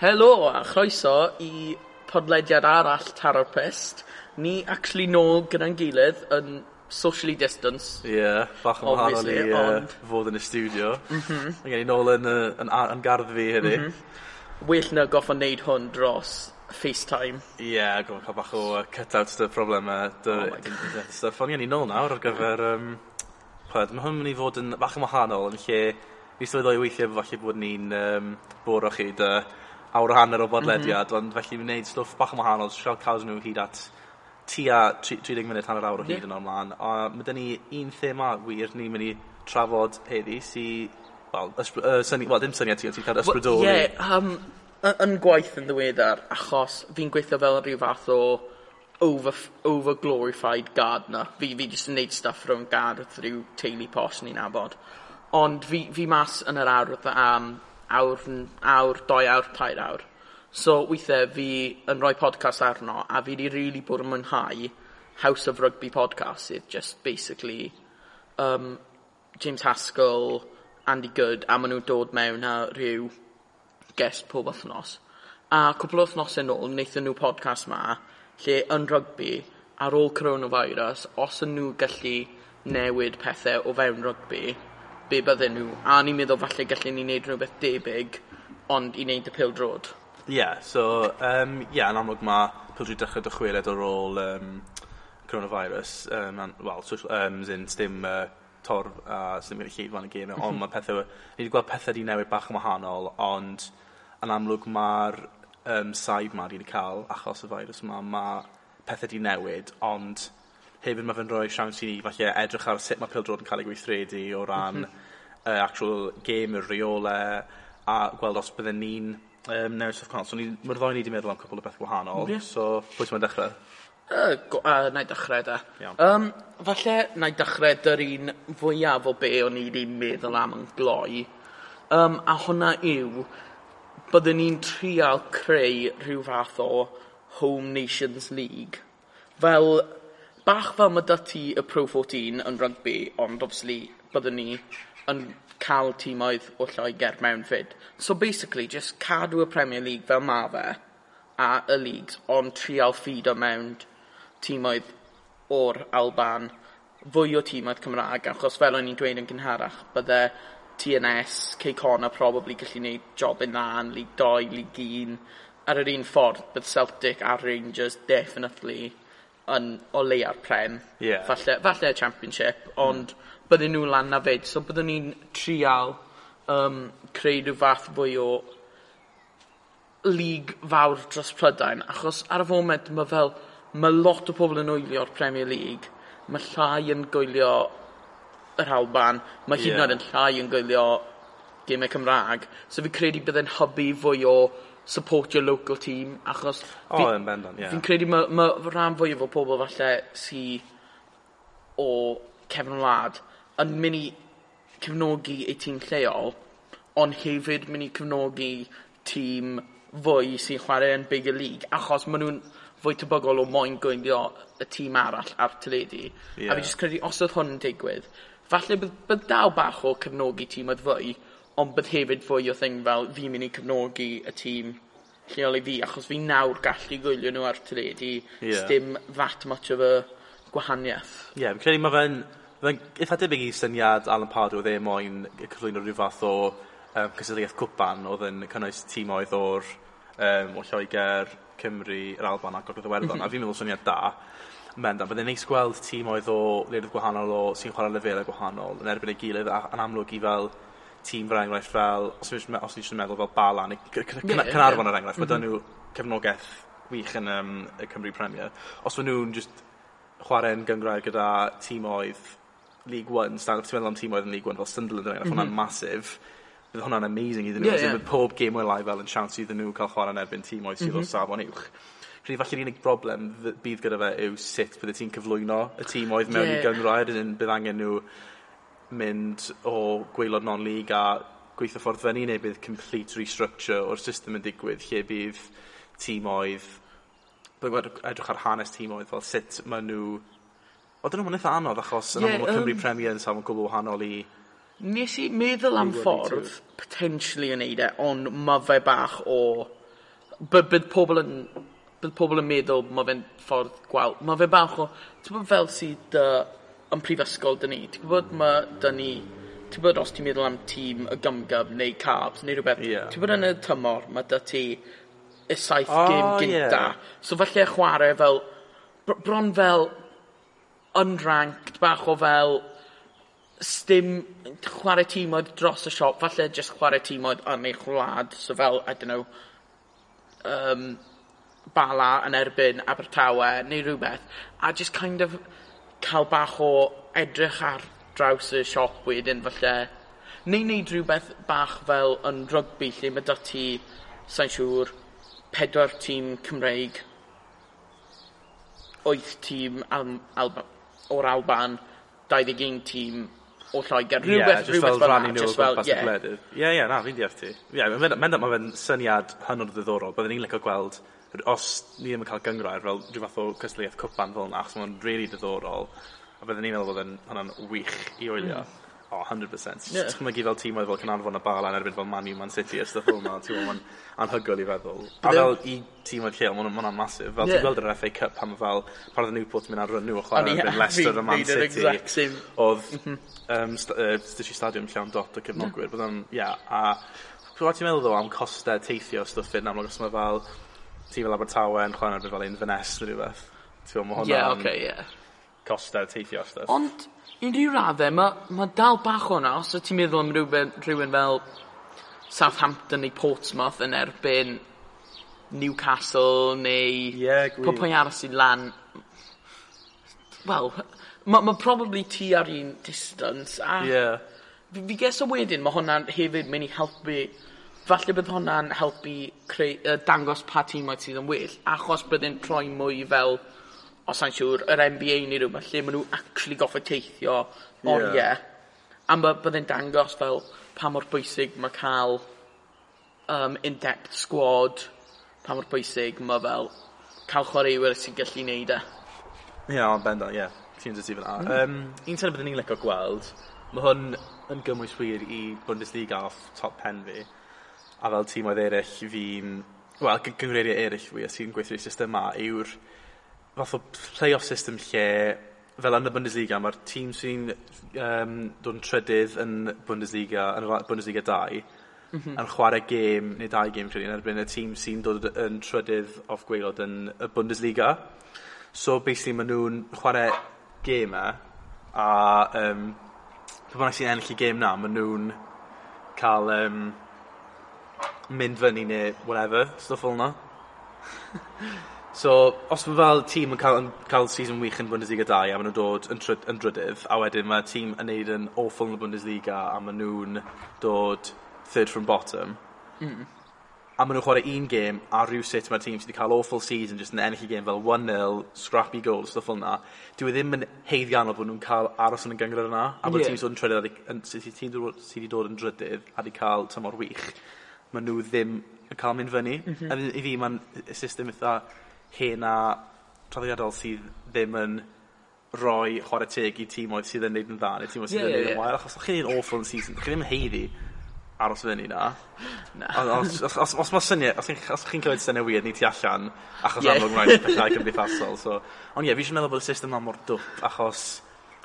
Helo a chroeso i podlediad arall Taro'r Pest. Ni actually nôl gyda'n gilydd yn socially distance. Ie, yeah, bach yn wahanol i uh, ond... fod yn y studio. Mm -hmm. Mae gen i nôl yn, uh, yn, yn gardd fi heddi. Mm -hmm. Well na goffa wneud hwn dros FaceTime. Ie, yeah, gofyn cael bach o uh, cutouts dy problemau, e, dy oh internet stuff. Ond ie, ni nôl nawr ar gyfer... Um, Pwed, mae hwn mynd i fod yn bach yn wahanol yn lle... Ni sylweddoli weithiau falle bod ni'n um, bwro chi dy awr hanner o bodlediad, mm -hmm. ond felly ni'n gwneud stwff bach yn wahanol, so siarad caws nhw hyd at tua 30 munud hanner awr o hyd yn yeah. ymlaen. A mae dyn ni un thema wir ni'n mynd i trafod heddi, si... Wel, uh, syni, well dim syniad ti, ond ti'n cael ysbrydoli. Ie, yeah, um, yn gwaith yn ddiweddar, achos fi'n gweithio fel rhyw fath o over, over glorified gardener. Fi, fi jyst yn neud stuff rhwng gardd rhyw teulu pos ni'n abod. Ond fi, fi mas yn yr ardd am um, awr, awr, doi awr, tair awr. So weithiau fi yn rhoi podcast arno a fi wedi really bod yn mwynhau House of Rugby podcast sydd just basically um, James Haskell, Andy Good a maen nhw'n dod mewn a rhyw guest pob wythnos. A cwbl o wythnos yn ôl, wnaethon nhw podcast ma, lle yn rygbi, ar ôl coronavirus, os yn nhw gallu newid pethau o fewn rygbi, be bydden nhw, a ni'n meddwl falle gallen ni wneud rhywbeth debyg, ond i wneud y pil drod. Ie, yeah, so, um, ie, yeah, yn amlwg mae pildrod dechrau dychweled ar ôl um, coronavirus, um, an, well, social, um, zin, sdim uh, torf a uh, sdim wedi fan y gym, ond mhm. mae pethau, ni wedi gweld pethau di newid bach yn wahanol, ond yn amlwg mae'r um, saib ma wedi cael achos y virus yma, mae pethau di newid, ond hefyd mae fe'n rhoi siawns i ni falle edrych ar sut mae pildrod yn cael ei gweithredu o ran mm uh, actual game y reolau a gweld os bydden ni'n um, newid stuff gwahanol. So Ni, Mae'r ddoi ni wedi meddwl am cwpl o beth gwahanol, yeah. so pwy ti'n dechrau? Uh, go, uh, na i dechrau da. Yeah. Um, falle na i dechrau dy'r un fwyaf o be o'n i wedi meddwl am yn gloi. Um, a hwnna yw, byddwn ni'n trial creu rhyw fath o Home Nations League. Fel bach fel mae 'da ti y Pro fourteen yn rugby, ond obviously byddwn ni yn cael tîmoedd o Lloegr mewn 'fyd. So basically just cadw y Premier League fel ma' fe a y leagues ond trial ffid o mewn tîmoedd o'r Alban fwy o tîmoedd Cymraeg achos fel o'n i'n dweud yn gynharach bydde TNS, Ceycona, probably gallu gwneud job yn dda yn League 2, League 1, ar yr un ffordd bydd Celtic a Rangers definitely yn o leia'r prem, yeah. falle, falle y championship, ond mm. bydden nhw lan na fyd, so byddwn ni'n trial um, creu rhyw fath fwy o lig fawr dros Prydain, achos ar y foment mae fel, mae lot o pobl yn wylio'r Premier League, mae llai yn gwylio yr Alban, mae hyd yn yeah. oed yn llai yn gwylio gemau Cymraeg, so fi credu byddai'n hybu fwy o support your local team, achos... O, oh, yn bendant, ie. Yeah. Fi'n credu mae ma rhan fwyaf o pobl falle sy o cefn wlad yn mynd i cefnogi eu tîm lleol, ond hefyd mynd i cefnogi tîm fwy sy'n chwarae yn bigger league, achos maen nhw'n fwy tebygol o moyn gwylio y tîm arall ar teledu. Yeah. A fi jyst credu, os oedd hwn yn digwydd, falle bydd, bydd dal bach o cefnogi tîm oedd fwy, ond bydd hefyd fwy o thing fel fi'n mynd i cefnogi y tîm lleol i fi, achos fi nawr gallu gwylio nhw ar teledu, yeah. dim that much of a gwahaniaeth. Ie, yeah, fi'n credu mae fe'n Mae'n eitha debyg i syniad Alan Pardew oedd e moyn cyflwyno rhyw fath o um, cysylltiaeth cwpan oedd yn cynnwys tîmoedd o'r um, o Lloegr, Cymru, yr Alban ac o'r Iwerddon. Mm -hmm. A fi'n meddwl syniad da. Menda, byddai'n neis gweld tîmoedd o leoedd gwahanol o sy'n chwarae lefelau gwahanol yn erbyn ei gilydd a, yn amlwg i fel tîm fel enghraifft fel, os ydych chi'n meddwl fel Bala, Balan, Cynarfon er enghraifft, mae nhw cefnogaeth wych yn um, y Cymru Premier. Os maen nhw'n just chwarae'n gyngrair gyda tîm oedd League One, ti'n meddwl am tîm oedd yn League One fel Sunderland yn enghraifft, mm -hmm. hwnna'n masif, bydd hwnna'n amazing iddyn nhw. Yeah, yeah. pob game o'i lai fel yn siawns iddyn nhw cael chwarae'n erbyn tîm oedd sydd mm -hmm. o safon uwch. Rydyn falle'r unig broblem bydd gyda fe yw sut bydde ti'n cyflwyno y tîm oedd mewn yeah. i gyngrair, yn bydd angen nhw mynd o gweilod non-league a gweithio ffordd fyny neu bydd complete restructure o'r system yn digwydd lle bydd tîm oedd bydd edrych ar hanes tîm oedd fel sut maen nhw Oedd nhw'n eitha anodd achos yn yeah, amlwg um, Cymru Premier yn safon gwbl wahanol i Nes i meddwl am ffordd potentially yn neud e, ond mae fe bach o... Bydd pobl yn... Bydd pobl yn meddwl mae fe'n ffordd gwael. Mae fe bach o... Ti'n bod fel sydd uh, yn prifysgol 'dyn ni, ti'n gwybod mae 'dyn ni ti'n gwybod os ti'n meddwl am tîm y gymgym neu carbs neu rhywbeth yeah. ti'n gwybod yn y tymor mae dy ti y saith oh, gym gynta yeah. so falle chwarae fel br bron fel unranked bach o fel stym chwarae tîmod dros y siop falle just chwarae tîmod yn eich wlad so fel I don't know um, Bala yn erbyn Abertawe neu rhywbeth a just kind of cael bach o edrych ar draws y siop wedyn falle. Neu wneud rhywbeth bach fel yn rygbi lle mae dy ti, sa'n siŵr, pedwar tîm Cymreig, wyth tîm Al Alba o'r Alban, 21 tîm o Lloegr. Rhywbeth, yeah, rhywbeth fel rannu nhw o gwmpas y gwledydd. Ie, ie, na, fi'n deall ti. Ie, yeah, mae'n ma fe'n syniad hynod o ddiddorol. Byddwn ni'n licio gweld os ni ddim yn cael gyngrair fel rhyw fath o cystadleuaeth cwpan fel yna, achos mae'n really diddorol, a byddwn ni'n meddwl bod yn hwnna'n wych i oelio. Mm. O, oh, 100%. Yeah. Ti'n mynd i fel tîmoedd fel Cynarfon a Bala yn erbyn fel Man U, Man City a stuff fel yna, ti'n mynd anhygol i feddwl. A fel i tîm oedd lleol, mae'n ma masif. Fel yeah. ti'n gweld yr FA Cup pan fel parodd y Newport mynd ar run nhw o chwarae erbyn Leicester a Man City. Oedd um, st uh, Stadium llawn dot o cefnogwyr. Yeah. Byddwn, ia, yeah, a... Ti'n meddwl ddo am costau teithio stuff yn amlwg os mae fel tîm fel Abertawe yn chwarae fel un fynes neu rhywbeth. Ti'n meddwl, mae hwnna'n... Ie, oce, ie. Costa, teithio, stwff. Ond, i ryw raddau, mae ma dal bach o'na, os ti'n meddwl am rhywun, rhywun fel Southampton neu Portsmouth yn erbyn Newcastle neu... Ie, gwir. Pa pwy arall sy'n lan... Wel, mae ma probably ti ar un distance, a... Ie. Yeah. Fi, fi ges o wedyn, mae hwnna'n hefyd mynd i helpu falle bydd hwnna'n helpu creu, uh, dangos pa tîmau sydd yn well, achos byddai'n troi mwy fel, os sa'n siŵr, yr NBA neu rhywbeth, lle maen nhw actually goffa teithio oriau. Yeah. A ma, byddai'n dangos fel pa mor bwysig mae cael um, in-depth squad, pa mor bwysig mae fel cael chwaraewyr sy'n gallu neud e. Ie, yeah, ond benda, ie. Ti'n dweud i fyna. Um, un ten byddwn ni'n licio gweld, mae hwn yn gymwys wir i Bundesliga off top pen fi a fel tîm oedd eraill fi'n, wel, gyngreiriau eraill fi a sy'n gweithio i'r system yma yw'r fath o play-off system lle fel yn y Bundesliga, mae'r tîm sy'n um, dod yn trydydd yn Bundesliga, yn Bundesliga 2, mm -hmm. yn chwarae gêm neu dau gêm credu yn erbyn y tîm sy'n dod yn trydydd off gweilod yn y Bundesliga. So basically maen nhw'n chwarae gêm e, a um, pe bynnag sy'n ennill i gêm na, maen nhw'n cael um, mynd fyny neu whatever, stuff fel na. so, os mae fel tîm yn cael, yn cael season wych yn Bundesliga 2 a maen nhw'n dod yn, tryd, yn drydydd, a wedyn mae tîm yn neud yn awful yn y Bundesliga a maen nhw'n dod third from bottom, mm. a maen nhw'n chwarae un gêm a rhyw sut mae'r tîm sydd wedi cael awful season jyst yn ennill i gêm fel 1-0, scrappy goals, stuff fel yna. dwi e ddim yn heiddiannol bod nhw'n cael aros yn y gyngor yna, a bod yeah. tîm sydd yn trydydd, sydd wedi dod yn drydydd a wedi cael tymor wych maen nhw ddim yn cael mynd fyny. Mm -hmm. A i fi, mae'n system eitha hen a traddodiadol sydd ddim yn rhoi chwarae teg i tîmoedd sydd yn neud yn dda, neu tîmoedd sydd yn neud yn wael, achos chi'n neud awful yn season, chi ddim yn heiddi aros fyny na. na. Os, os, os, os mae syniad, os, os chi'n clywed syniad wir, ni ti allan, achos yeah. amlwg mae'n pethau cymdeithasol. So. Ond ie, yeah, fi eisiau meddwl bod y system yma mor dwp, achos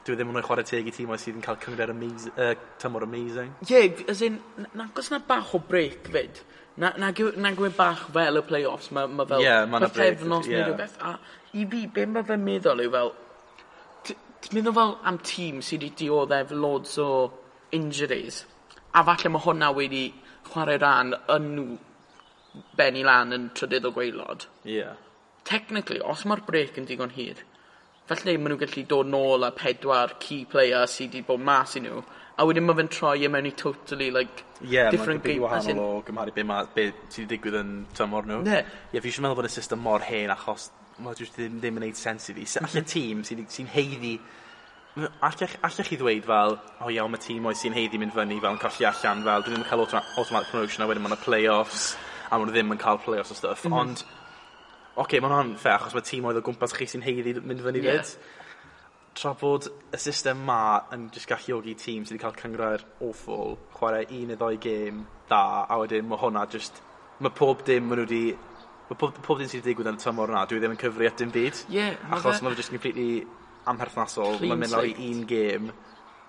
dwi ddim yn rhoi chwarae teg i tîmau sydd yn cael cyngryd amazing, uh, tymor amazing. Ie, yeah, as in, na, gos na bach o break fyd. Na, na, na gwyn bach fel y play-offs, mae ma fel yeah, ma pythefnos yeah. neu rhywbeth. A i fi, be mae fe'n meddwl yw fel, ti'n meddwl fel am tîm sydd wedi dioddef loads o injuries, a falle mae hwnna wedi chwarae rhan yn nhw benni lan yn trydydd o gweilod. Ie. Yeah. Technically, os mae'r break yn digon hir, Felly maen nhw'n gallu dod nôl a pedwar key player sydd wedi bod mas i nhw, a wedyn mae fe'n troi e mewn i totally like, yeah, different game. Ie, wahanol o gymharu be, ma, be sydd wedi digwydd yn tymor nhw. Ne. Ie, fi eisiau meddwl bod y system mor hen achos mae jyst ddim, ddim yn neud sens i fi. Se, allai tîm sy'n sy heiddi Allech, allech chi ddweud fel, o oh, iawn, mae tîm oes sy'n heiddi mynd fyny fel yn colli allan fel, dwi ddim yn cael automatic promotion a wedyn mae'n y playoffs a maen nhw ddim yn cael play-offs o stuff, mm -hmm. ond okay, mae hwnna'n fair, achos mae tîm oedd o gwmpas chi sy'n heiddi mynd fyny yeah. fyd. Tra bod y system ma yn just galluogi tîm sydd wedi cael cyngrair awful, chwarae un neu ddoi gêm da, a wedyn mae hwnna just... Mae pob dim maen nhw wedi... Mae pob, pob dim sydd wedi digwydd yn y tymor yna, dwi e ddim yn cyfri at dim byd. Yeah, achos mae'n just completely amherthnasol, mae'n mynd lawr i un gêm,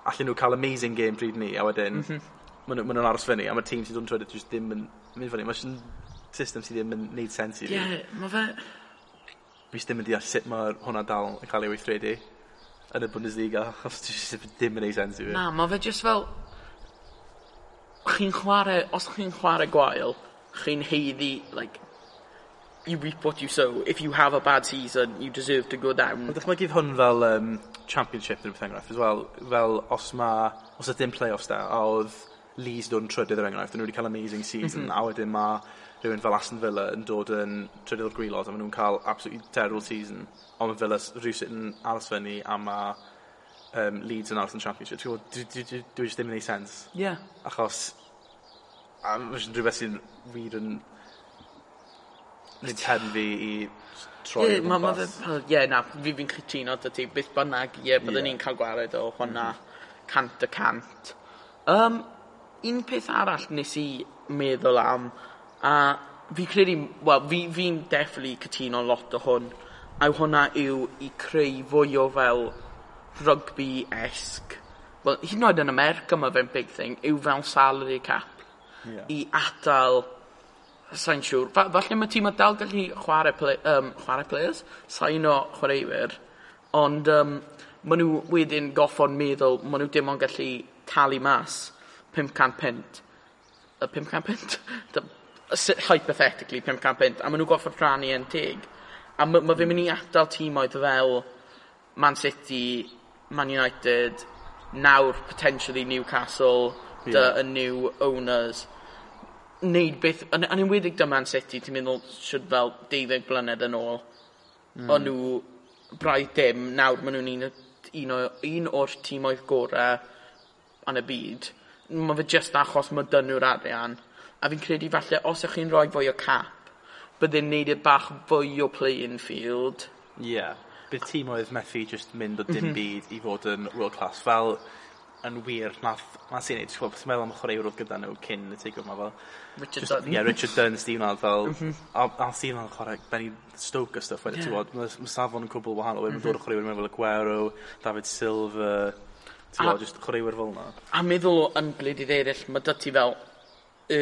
allan nhw cael amazing game pryd ni, a wedyn mm -hmm. maen nhw'n aros fyny, a mae'r tîm sydd yn trwy'n just ddim yn mynd fyny. Mae'n system sydd ddim yn neud sens i fi. Ie, mae fe... Fi ddim yn deall sut mae hwnna dal yn cael ei weithredu yn y Bundesliga, achos ddim yn neud sens i fi. Na, mae fe just fel... Chi'n chwarae, os chi'n chwarae gwael, chi'n heiddi, like, you reap what you sow. If you have a bad season, you deserve to go down. Ond dychmygu hwn fel um, championship yn beth enghraifft, as well, fel os ma, os ydym playoffs da, a oedd Leeds dod yn trydydd er enghraifft, nhw wedi cael amazing season, mm -hmm. a wedyn mae rhywun fel Aston Villa yn dod yn trydydd o'r gwylod a maen nhw'n cael absolutely terrible season ond mae Villa rhywsyd yn aros fyny a mae um, Leeds yn aros yn championship dwi, dwi, dwi, dwi, dwi ddim yn ei sens yeah. achos a mae'n rhywbeth sy'n wir yn nid pen fi i troi yeah, ma, ma fe, ie, na, fi fi'n cytuno dy ti, beth bynnag, ie, byddwn yeah. ni'n cael gwared o hwnna mhm. cant y cant. Um, un peth arall nes i meddwl am A fi credu, wel, fi'n fi, fi cytuno lot o hwn. A hwnna yw i creu fwy o fel rugby-esg. Wel, hyd yn oed yn America mae fe'n big thing, yw fel salary cap. Yeah. I atal, sa'n siŵr, fa, falle mae tîm dal gallu chwarae, play, um, chwarae players, sa'n o chwaraewyr, ond um, maen nhw wedyn goffon meddwl, maen nhw dim ond gallu talu mas 500 pint. Y 500 pint? sy- hypothetically, 500 pint, a maen nhw'n goffod rhannu yn teg. A mae ma fe'n mynd i atal tîmoedd fel Man City, Man United, nawr potentially Newcastle, yeah. the new owners, wneud beth, yn, yn enwedig dy Man City, ti'n meddwl, sydd fel 12 blynedd yn ôl, mm. o'n nhw braidd dim, nawr maen nhw'n un, un, un o'r tîmoedd gorau yn y byd. Mae fe jyst achos mae dyn nhw'r arian. A fi'n credu falle os 'ych chi'n rhoi fwy o cap byddai'n neud e bach fwy o playing field. Ie. Yeah. Bydd tîm oedd methu just mynd o dim mhm. byd i fod yn world class fel yn wir nath nath sy'n neud ti'n meddwl am chwaraewr oedd gyda nhw cyn y teigl yma fel Richard just, Dunn yeah, Richard Dunn Steve Nall fel mm -hmm. a, a Steve Nall chwarae Benny Stoke a stuff wedyn yeah. ti'n bod mae safon yn cwbl wahanol wedyn mm -hmm. dod o chwaraewr fel Aguero David Silva ti'n bod just chwaraewr fel yna. a meddwl o ynglyd i eraill mae dy ti fel y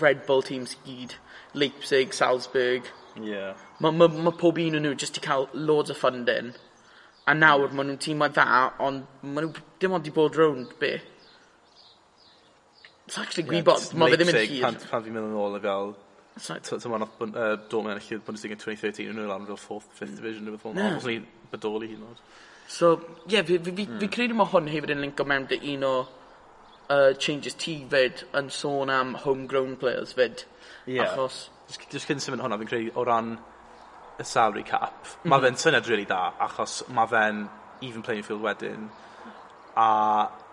Red Bull teams gyd, Leipzig, Salzburg. Yeah. Mae ma, ma pob un o'n nhw jyst i cael loads o funding. A nawr maen nhw'n tîmau dda, ond maen nhw dim ond i bod rownd be. It's actually gwybod, mae fe ddim yn hir. Pan, pan fi'n mynd yn ôl yn fel Tyma nath uh, Dortmund yn y Bundesliga yn 2013 yn nhw'n lan fel 4th, 5th mm. division neu beth fel yna. Os ni bodoli hyn oed. So, ie, yeah, fi, fi, fi, mm. fi credu mae hwn hefyd yn linko mewn dy un o uh, changes ti fyd yn sôn am homegrown players fyd. Ie. Yeah. Achos... Just cyn symud hwnna, fi'n credu o ran y salary cap, mm mhm. -hmm. mae fe'n syniad really da, achos mae fe'n even playing field wedyn, a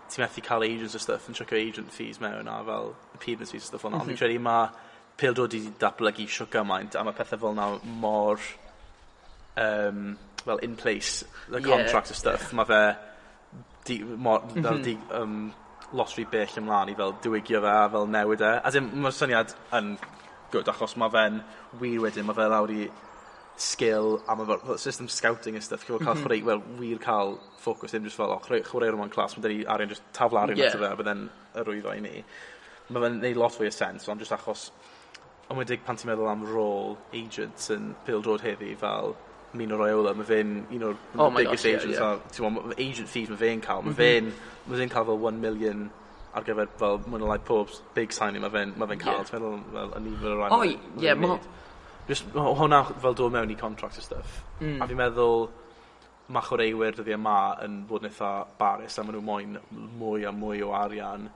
ti'n methu cael agents o stuff yn siwcio agent fees mewn a fel appearance fees o stuff ond mm -hmm. fi'n mhm. credu mae pildod wedi datblygu sio gymaint a mae pethau fel na mor um, well in place the yeah. contracts stuff yeah. mae fe di, mor, mm -hmm. di, um, losri bell ymlaen i fel diwygio fe a fel newid e. As in, mae'r syniad yn good achos mae fe'n wir wedyn, mae fe lawr i skill a mae fel system scouting a stuff cyfo cael mhm. chwarae, wel, wir cael ffocws ddim jyst fel, o, chwarae'r yma'n clas, mae dyn arian jyst tafla arian yeah. fe, a bydden yr wyddo i ni. Mae fe'n neud lot fwy o sens, ond jyst achos, ond wedi'i pan ti'n meddwl am rôl agents yn pildod heddi fel Mino Raiola, mae fe'n un o'r oh biggest gosh, agents yeah, yeah. ar, agent fees mae fe'n cael, mae mhm. fe'n mm -hmm. cael fel 1 million ar gyfer fel mwyn o lai pob big signing mae fe'n ma fe cael, yeah. ti'n meddwl fel y nifer o rai O, oh, ie, ma... Just hwnna fel dod mewn i contract a stuff. Mm. A fi'n meddwl mae chwaraewyr dyddi yma e yn bod yn eitha barus a maen nhw moyn mwy a mwy o arian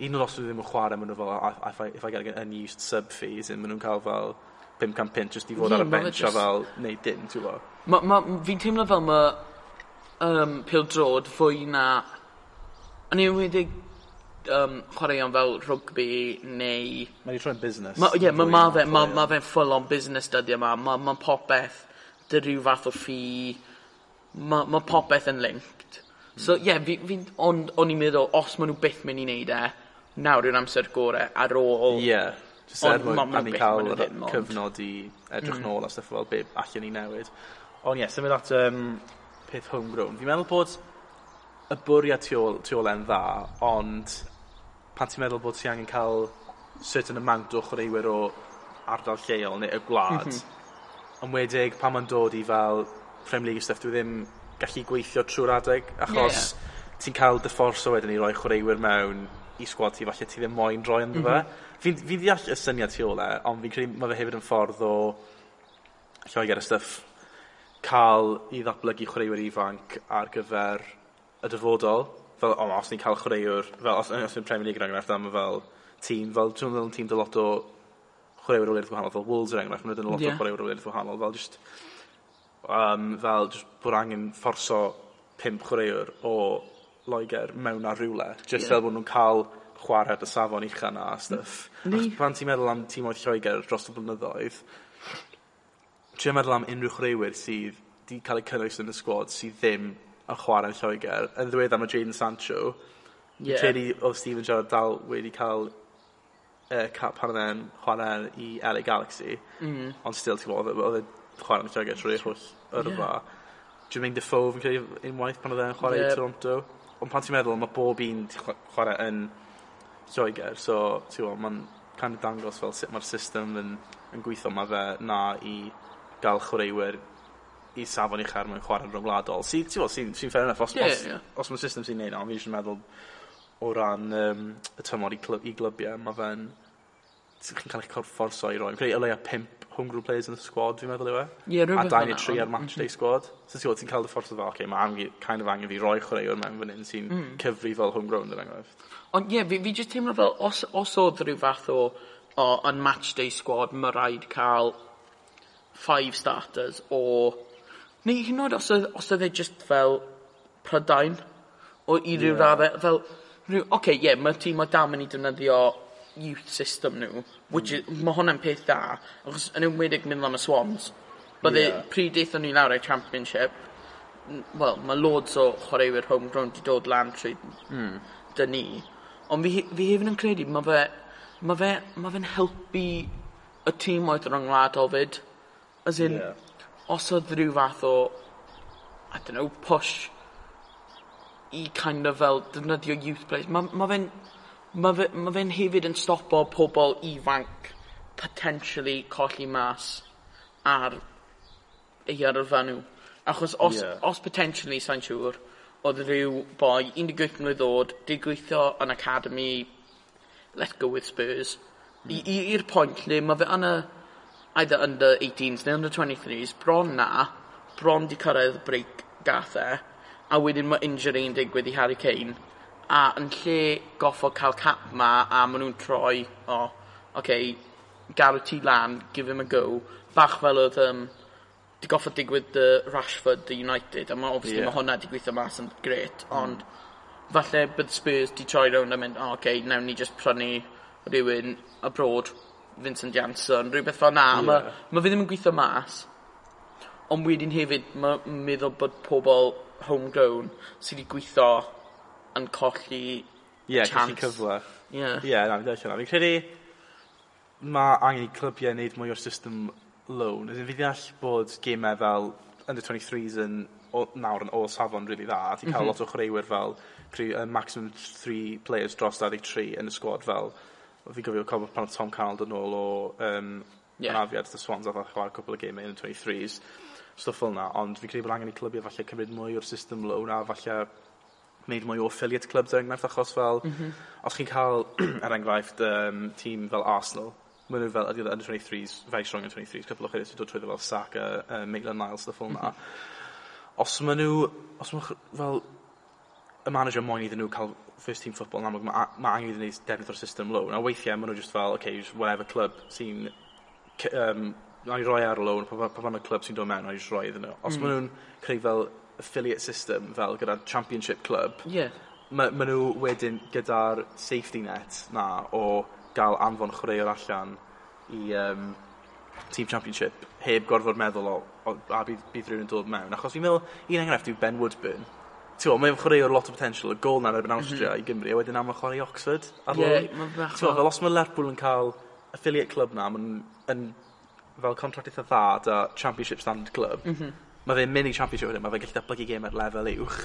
un o'r os nhw ddim yn chwarae maen nhw fel if I, if I get an unused sub fees maen nhw'n cael fel 500 cam punt i fod ar y bench a fel neud dim, ti'n gwybod? Ma, ma, fi'n teimlo fel ma um, pildrod fwy na... Yn enwedig um, chwaraeon fel rugby neu... Mae'n wedi troi'n busnes. Ie, yeah, ma, ma, fe, ma, ma fe'n full on busnes dyddi yma. Mae ma popeth dy rhyw fath o ffi. Mae ma popeth yn linked. So ie, yeah, fi, fi, ond o'n i'n meddwl, os maen nhw byth mynd i wneud e, nawr yw'r amser gorau ar ôl... Ie. Yeah Just er mwyn a ni cael cyfnod i edrych nôl a stuff fel be allan ni newid. Ond ie, symud at um, peth homegrown. Fi'n meddwl bod y bwriad tu ôl e'n dda, ond pan ti'n meddwl bod ti angen cael certain amount o chwaraewyr o ardal lleol neu y gwlad, mm ond wedig pan mae'n dod i fel Premier League stuff, dwi ddim gallu gweithio trwy'r adeg, achos yeah, yeah. ti'n cael dy ffors o wedyn i roi chwaraewyr mewn i sgwad ti, falle ti ddim moyn roi yn mm -hmm. Fi'n fi ddeall y syniad tu ôl e, ond fi'n credu mae fe hefyd yn ffordd o llai gyda stuff cael i ddatblygu chwaraewyr ifanc ar gyfer y dyfodol. Fel, o, os ni'n cael chwaraewr, fel, os, os ni'n Premier League yn enghraifft am fel tîm, fel, dwi'n meddwl yn tîm dy lot o chwaraewyr o leirdd wahanol, fel Wolves er yn enghraifft, maen nhw'n lot yeah. o chwaraewyr o leirdd wahanol, fel, just, um, fel, just, bod angen fforso pimp chwaraewr o Loegr mewn ar rhywle, just yeah. fel bod nhw'n cael chwarae dy safon uchel na a stuff. Ni. Achos pan ti'n meddwl am tîm oedd Lloegr dros y blynyddoedd, ti'n meddwl am unrhyw chwaraewyr sydd wedi cael eu cynnwys yn y sgwad sydd ddim yn chwarae yn Lloegr. Yn ddiwedd am y Jadon Sancho, yeah. Dwi'n credu oedd Steven Gerrard dal wedi cael uh, cap pan oedd e'n chwarae i LA Galaxy, mm. ond still ti'n gwybod, oedd e chwarae yn Lloegr trwy'r holl yrfa. Yeah. Jermaine Defoe, fi'n credu unwaith pan oedd e'n chwarae yeah. i Toronto. Ond pan ti'n meddwl, mae bob un chwarae yn Lloegr, so ti'n gwybod, mae'n kind of dangos fel sut mae'r system yn, yn gweithio, ma fe na i gael chwaraewyr i safon uchel mewn chwarae rhwngwladol. Sy'n si, si, si fair enough, os, yeah, os, yeah. os mae'r system sy'n neud o, fi eisiau meddwl o ran um, y tymor i, clyb, i glybiau, mae fe'n... Chi'n cael eich corfforso i roi. Creu y leia pimp homegrown players yn y squad, fi'n meddwl yw e. Ie, rhywbeth A 23 ar match mm. day squad. So ti'n gwybod, ti'n cael dy ffordd o fel, okay, mae angen, kind of angen fi roi chwaraewr mewn fan hyn sy'n mm. cyfri fel homegrown, dyn er enghraifft. Ond ie, fi, fi jyst teimlo fel, os, os oedd rhyw fath o, o, yn match day squad, mae rhaid cael five starters o... Neu hyn oed os oedd, os oedd e just fel prydain o i ryw yeah. raddau, fel... Oce, okay, ie, yeah, mae'r tîm o dam yn ei defnyddio youth system nhw, which mm. is, mae hwnna'n peth da, achos yn ymwedig mynd am y Swans, bydde yeah. pryd eithon ni lawr ei championship, wel, mae loads o chwaraewyr homegrown wedi dod lan trwy mm. dy ni, ond fi, fi hefyd yn credu, mae fe, mae fe, mae fe'n helpu y tîm oedd rhwng wlad ofyd, as in, yeah. os oedd rhyw fath o, I don't know, push i kind of fel defnyddio youth players, mae ma fe'n ma mae fe, ma fe'n hefyd yn stopo pobl ifanc potentially colli mas ar ei yrfa nhw. Achos os, yeah. os potentially, sa'n siŵr, oedd rhyw boi 18 mlynedd oed, di gweithio yn academy, let's go with Spurs, mm. i'r pwynt lle mae fe yn y either under 18s neu under 23s, bron na, bron di cyrraedd break gath e, a wedyn mae injury yn digwydd i Harry Kane, a yn lle goffo cael cap ma a maen nhw'n troi, o, oh, oce, okay, garw ti lan, give him a go. Bach fel oedd um, di goffo digwydd the Rashford, the United, a mae obviously yeah. mae hwnna di gweithio mas yn gret, mm. ond falle bydd Spurs di troi rownd a mynd, o, oh, oce, okay, nawn ni just prynu rhywun abroad, Vincent Janssen, rhywbeth fel na, yeah. mae ma fi ddim yn gweithio mas, ond wedyn hefyd, mae'n meddwl bod pobl homegrown sydd wedi gweithio yn colli yeah, chance. cyfle. Ie. Yeah. Ie, yeah, na, fi'n dweud Fi'n credu mae angen i clybiau wneud mwy o'r system loan. Ydyn fi ddeall bod gemau fel under 23s yn o, nawr yn ôl safon rili really dda. Ti'n cael mhm. lot o chwaraewyr fel three, uh, maximum 3 players dros 23 yn y squad fel fi'n gofio cofio pan Tom Canald yn nôl o um, yeah. anafiad y Swans a chwarae cwpl o gemau yn y 23s stwff fel yna, ond fi'n credu bod angen i clybiau falle cymryd mwy o'r system loan a falle wneud mwy o affiliate clubs er enghraifft, achos fel, mm -hmm. os chi'n cael, er enghraifft, um, tîm fel Arsenal, maen nhw fel ydy under 23s, very strong under 23s, cwpl o chyrwyr sy'n dod trwy fel Saka, uh, Maitland Niles, stuff fel yna. Mhm. Os maen nhw, os maen nhw, fel, y manager moyn iddyn nhw cael first team football, amlwg mae ma angen iddyn nhw defnydd o'r system low. A weithiau maen nhw just fel, okay, just whatever club sy'n, um, na i roi e ar y loan, pa fan y club sy'n dod mewn, na i just roi iddyn nhw. Os mm. maen nhw'n creu fel affiliate system fel gyda Championship Club, yeah. ma, ma nhw wedyn gyda'r safety net na o gael anfon chwaraewr allan i um, Team Championship heb gorfod meddwl o, o a bydd, bydd rhywun yn dod mewn. Achos fi'n meddwl, un enghraifft yw Ben Woodburn. Ti'n gwybod, mae'n chwaraewr lot o potential, y gol na'n erbyn mhm. Austria mm -hmm. i Gymru, a wedyn am y chwarae Oxford. Ie, mae'n bach. Ti'n fel os mae Lerpwl yn cael affiliate club na, mae'n fel contract eitha dda da Championship Standard Club, mm -hmm mae fe'n mini Championship wedyn mae fe'n gallu datblygu gêm ar lefel uwch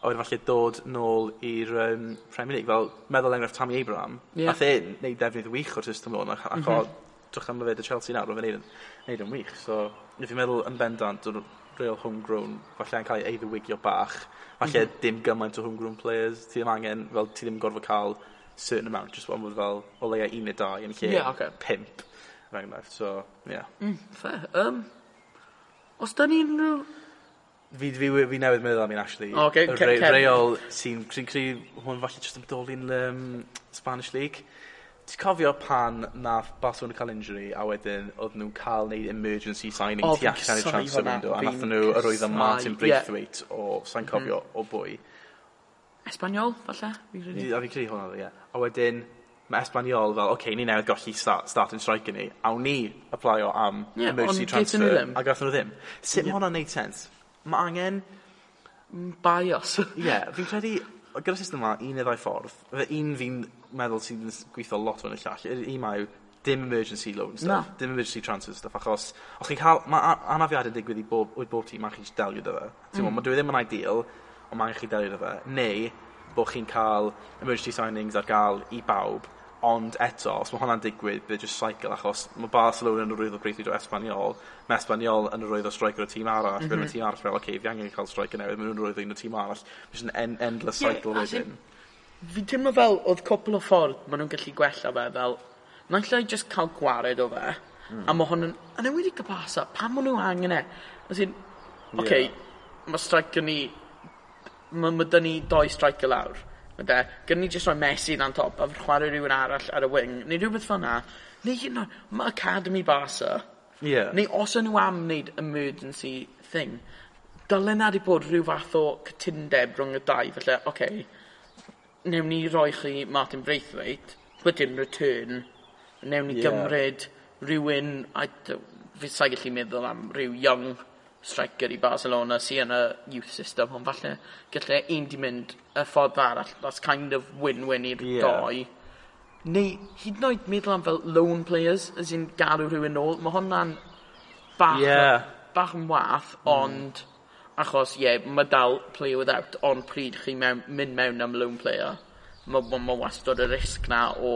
a wedyn falle dod nôl i'r um, Premier League. Fel meddwl enghraifft Tammy Abraham. Yeah. nath e neud defnydd wych o'r system o'n ac, ac mm o drwch am fe dy Chelsea nawr roedd e'n neud yn wych. So if fi'n meddwl yn bendant o'n real homegrown falle yn cael ei ddiwigio bach. Falle mm -hmm. dim gymaint o homegrown players. Ti ddim angen fel ti ddim gorfod cael certain amount just one fel o leia un neu dau yn lle yeah, okay. pimp er so yeah mm, fair. Um, Os da ni'n rhyw... Fi, fi, fi newydd meddwl am un, actually. O, okay, Cer Cefn. Reol sy'n sy'n creu hwn falle jyst yn doli'n um, Spanish League. Ti'n cofio pan nath Barcelona cael injury a wedyn oedd nhw'n cael neud emergency signing oh, tu allan i'r transfer window a nath nhw yr oedd Martin Braithwaite yeah. o, sa'n cofio, mm. o bwy. Esbaniol, falle? Fi credu. A fi'n creu hwnna, ie. A wedyn, mae Espanyol fel, oce, okay, ni newydd golli start, start yn striker ni, awn ni applaio am Ie, emergency ond transfer. gaethon nhw ddim. A gath nhw ddim. Sut mae hwnna'n neud sens? Mae angen Bios. Ie, yeah, fi'n credu o- gyda system yma, un neu ddau ffordd. fe un fi'n meddwl sy'n gweithio lot fwy y llall. Yr un mae dim emergency loan stuff, Na. dim emergency transfer stuff, achos os chi'n cael, mae a- anafiad yn digwydd i bob, oedd bob tîm, mae chi'n delio dy fe. Ti'n mm. dwi e ddim yn ideal, ond mae angen chi delio dy fe. Neu, bod chi'n cael emergency signings ar gael i bawb, ond eto, os mae hwnna'n digwydd, bydd just cycle, achos mae Barcelona yn yr oedd o breithio o Esbaniol, mae Esbaniol yn yr oedd o striker o tîm arall, mm mhm. -hmm. mae'r tîm arall fel, oce, okay, fi angen cael striker newydd, mae nhw'n roedd un o tîm arall, jyst an en endless yeah, cycle wedyn. Fi'n teimlo fel, oedd cwpl o ffordd maen nhw'n gallu gwella fe, fel, naill ai just cael gwared o fe, mm. a mae hwn yn, a nhw i gybasa, pam maen nhw angen e? Oes i'n, oce, okay, yeah. mae striker ni, mae ma dyn ni doi striker lawr, Mae de, gyda ni jyst rhoi Messi dan top a chwarae rhywun arall ar y wing. Neu rhywbeth fel 'na. Neu hyn yn o'd ma' academi Barca... Ie. ...neu os yn nhw am wneud emergency thing dylen 'na 'di bod rhyw fath o cytundeb rhwng y dau Felly, oce, okay, newn ni roi chi Martin Braithwaite but in return. Newn ni... Ie. ...gymryd rhywun, I don- fi sai gallu meddwl am rhyw young striker i Barcelona sy yn y youth system ond falle gallai un di mynd y ffordd arall that's kind of win-win i'r yeah. doi neu hyd yn oed meddwl am fel lone players as in galw rhywun ôl mae hwnna'n bach yeah. bach yn wath mm. ond achos ie yeah, mae dal play without ond pryd chi mewn, mynd mewn am lone player mae ma, ma wastod y risg na o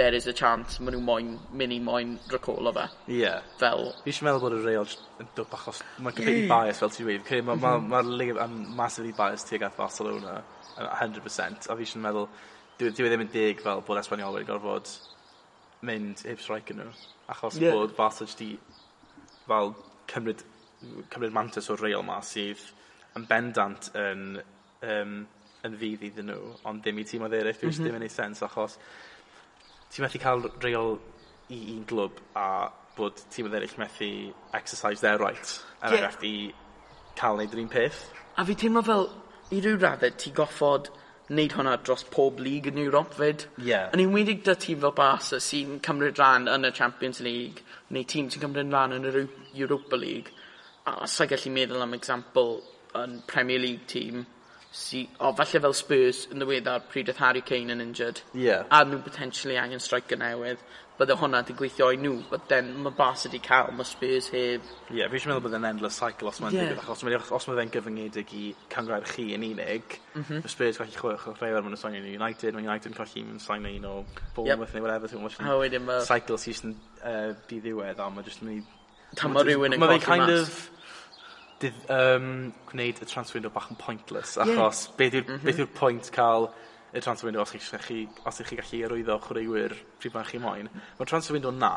there is a chance maen nhw moyn, mynd i moyn o fe. Ie. Yeah. Fel... Fi eisiau meddwl bod y reol yn dwp achos mae'n gyda'i bias fel ti'n dweud. Mae'r ma, ma, ma lig yn massively bias tuag at Barcelona, 100%. A fi eisiau meddwl, dwi, dwi e ddim yn dig fel bod Espanol wedi gorfod mynd heb strike nhw. Achos yeah. bod Barca wedi fel cymryd, cymryd mantis o'r reol ma sydd yn bendant yn, um, yn fydd iddyn nhw, ond ddim i tîm oedd eraill, dwi'n mm -hmm. ddim yn ei sens achos ti'n methu cael reol i un glwb a bod tîm eraill methu exercise their right er yeah. i cael neud yr un peth. A fi teimlo fel, i ryw raddau, ti goffod wneud hwnna dros pob lig yn Europe fyd. Yeah. Yn enwedig dy tîm fel Barca sy'n cymryd rhan yn y Champions League, neu tîm sy'n cymryd rhan yn yr Europa League, a sa'n gallu meddwl am example yn Premier League tîm, see, o, falle fel Spurs yn ddiweddar pryd oedd Harry Kane yn injured. Yeah. A nhw potentially angen striker newydd. Bydde hwnna di gweithio i nhw, but then mae Barca wedi cael, mae Spurs heb. Ie, yeah, fi eisiau meddwl bod yn endless cycle os mae'n yeah. digwydd, achos os mae fe'n gyfyngedig i cangrair chi yn unig, mm -hmm. Spurs gallu chwech o rhaid ar mwyn sign United, mae United yn colli yn sign un o Bournemouth neu whatever, so mae'n cycle sy'n uh, diddiwedd, a mae jyst yn mynd i... Tam mae rhywun yn colli mas. Mae kind of dydd, um, gwneud y transfer window bach yn pointless, achos yeah. beth yw'r mm -hmm. beth yw pwynt cael y transfer window os ych chi, os ych chi gallu arwyddo chwaraewyr pryd mae'n chi moyn. Mae'r transfer window na,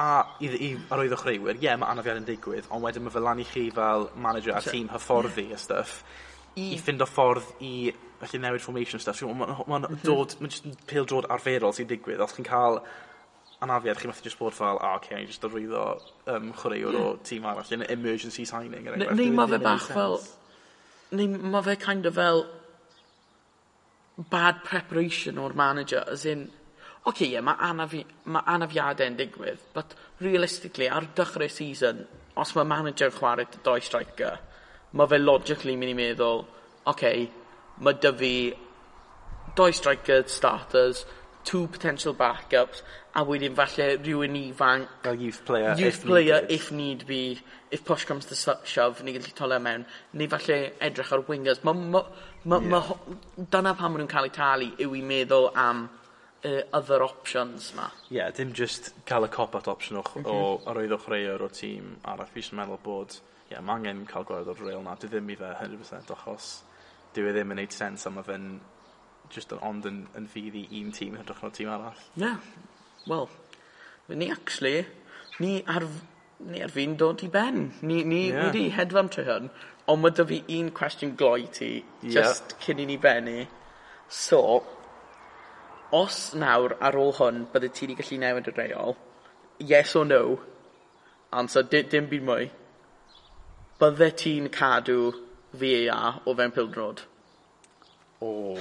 a i, i arwyddo chwaraewyr, ie, yeah, mae anafiad yn digwydd, ond wedyn mae fel lan i chi fel manager a tîm hyfforddi yeah. a stuff, i, i ffind o ffordd i felly newid formation stuff. Mae'n ma, ma, ma dod, mae'n just pêl drod arferol sy'n digwydd. Os chi'n cael anafiad chi methu just bod fel oh, ok, ni just arwyddo um, chwaraewr yeah. o hmm. tîm arall yn emergency signing er neu mae fe bach fel neu mae fe kind of fel bad preparation o'r manager as in okay, ie, yeah, mae anafi, ma anafiadau yn digwydd but realistically ar dechrau season os mae manager chwarae doi striker mae fe logically mynd i meddwl okay, mae dy fi doi striker starters two potential backups, a wedyn falle rhywun ifanc... fel youth player youth if player needed. if need be. If push comes to shove, ni gallu tolio mewn. Neu falle edrych ar wingers. Ma, ma, ma, yeah. ma, dyna pan maen nhw'n cael eu talu, yw i meddwl am uh, other options ma. Ie, yeah, dim just cael y cop-out option o, mm -hmm. o ar oedd ochreuo'r o tîm arall. Fi eisiau meddwl bod, ie, yeah, mae angen cael gwared o'r reil na. Dwi ddim i fe 100% achos dwi e ddim yn neud sens am y fe'n just ond yn, yn fydd i un tîm hytrach na tîm arall. Yeah. wel, ni actually, ni ar, ni ar fi'n dod i ben. Ni, ni yeah. wedi hedfan trwy hyn, ond mae dy fi un cwestiwn gloi ti, yeah. just cyn i ni benni. So, os nawr ar ôl hwn bydde ti wedi gallu newid y reol, yes or no, answer, dim, dim byd mwy, bydde ti'n cadw VAR o fewn pildrod? o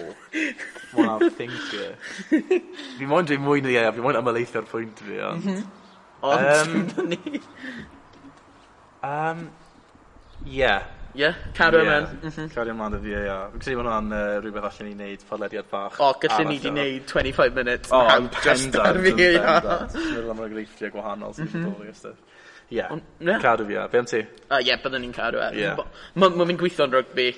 wow thinker. fi moyn dweud mwy na ie, fi moyn ymaleithio'r pwynt fi, ond... Mm -hmm. Ond, um, ni. Um, yeah. Yeah, cario e yeah. mewn. Mm -hmm. Cario ymlaen e y fi, ia. Fi'n credu bod hwnna'n uh, rhywbeth allan ni wneud podlediad bach. O, gallwn ni di wneud 25 minutes. O, yn pendant, yn pendant. Meddwl am reglifftiau gwahanol sy'n mhm. dod i ystod. Ie, cadw fi a. Be am ti? Ie, byddwn ni'n cadw ar. E. Mae'n gweithio'n rygbi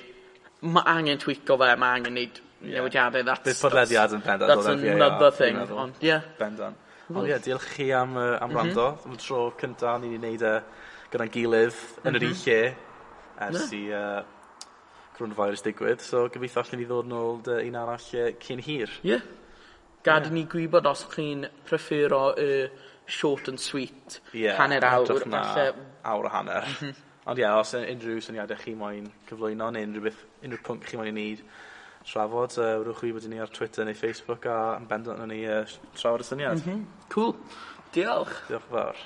mae angen tweaco fe, mae angen neud yeah. newidiadau. That's, Bydd podlediad yn bendant. That's e? another thing. Ond, yeah. Bendant. Ond ie, diolch chi am, uh, am mhm. rando. Am tro cyntaf, ni'n gwneud uh, gyda'n gilydd yn yr mhm. un lle ers i uh, coronavirus digwydd. So gobeithio allan ni ddod nôl ôl un arall cyn hir. Ie. Yeah. Gad yeah. ni gwybod os chi'n preffero y short and sweet yeah, hanner awr. Na, awr a hanner. Mhm. Ond ie, yeah, os unrhyw syniadau chi moyn cyflwyno neu unrhyw beth unrhyw pwnc chi moyn i ni trafod, uh, wrwch chi bod ni ar Twitter neu Facebook a yn bendant yn ni uh, trafod y syniad. Mm -hmm. Cool. Diolch. Diolch fawr.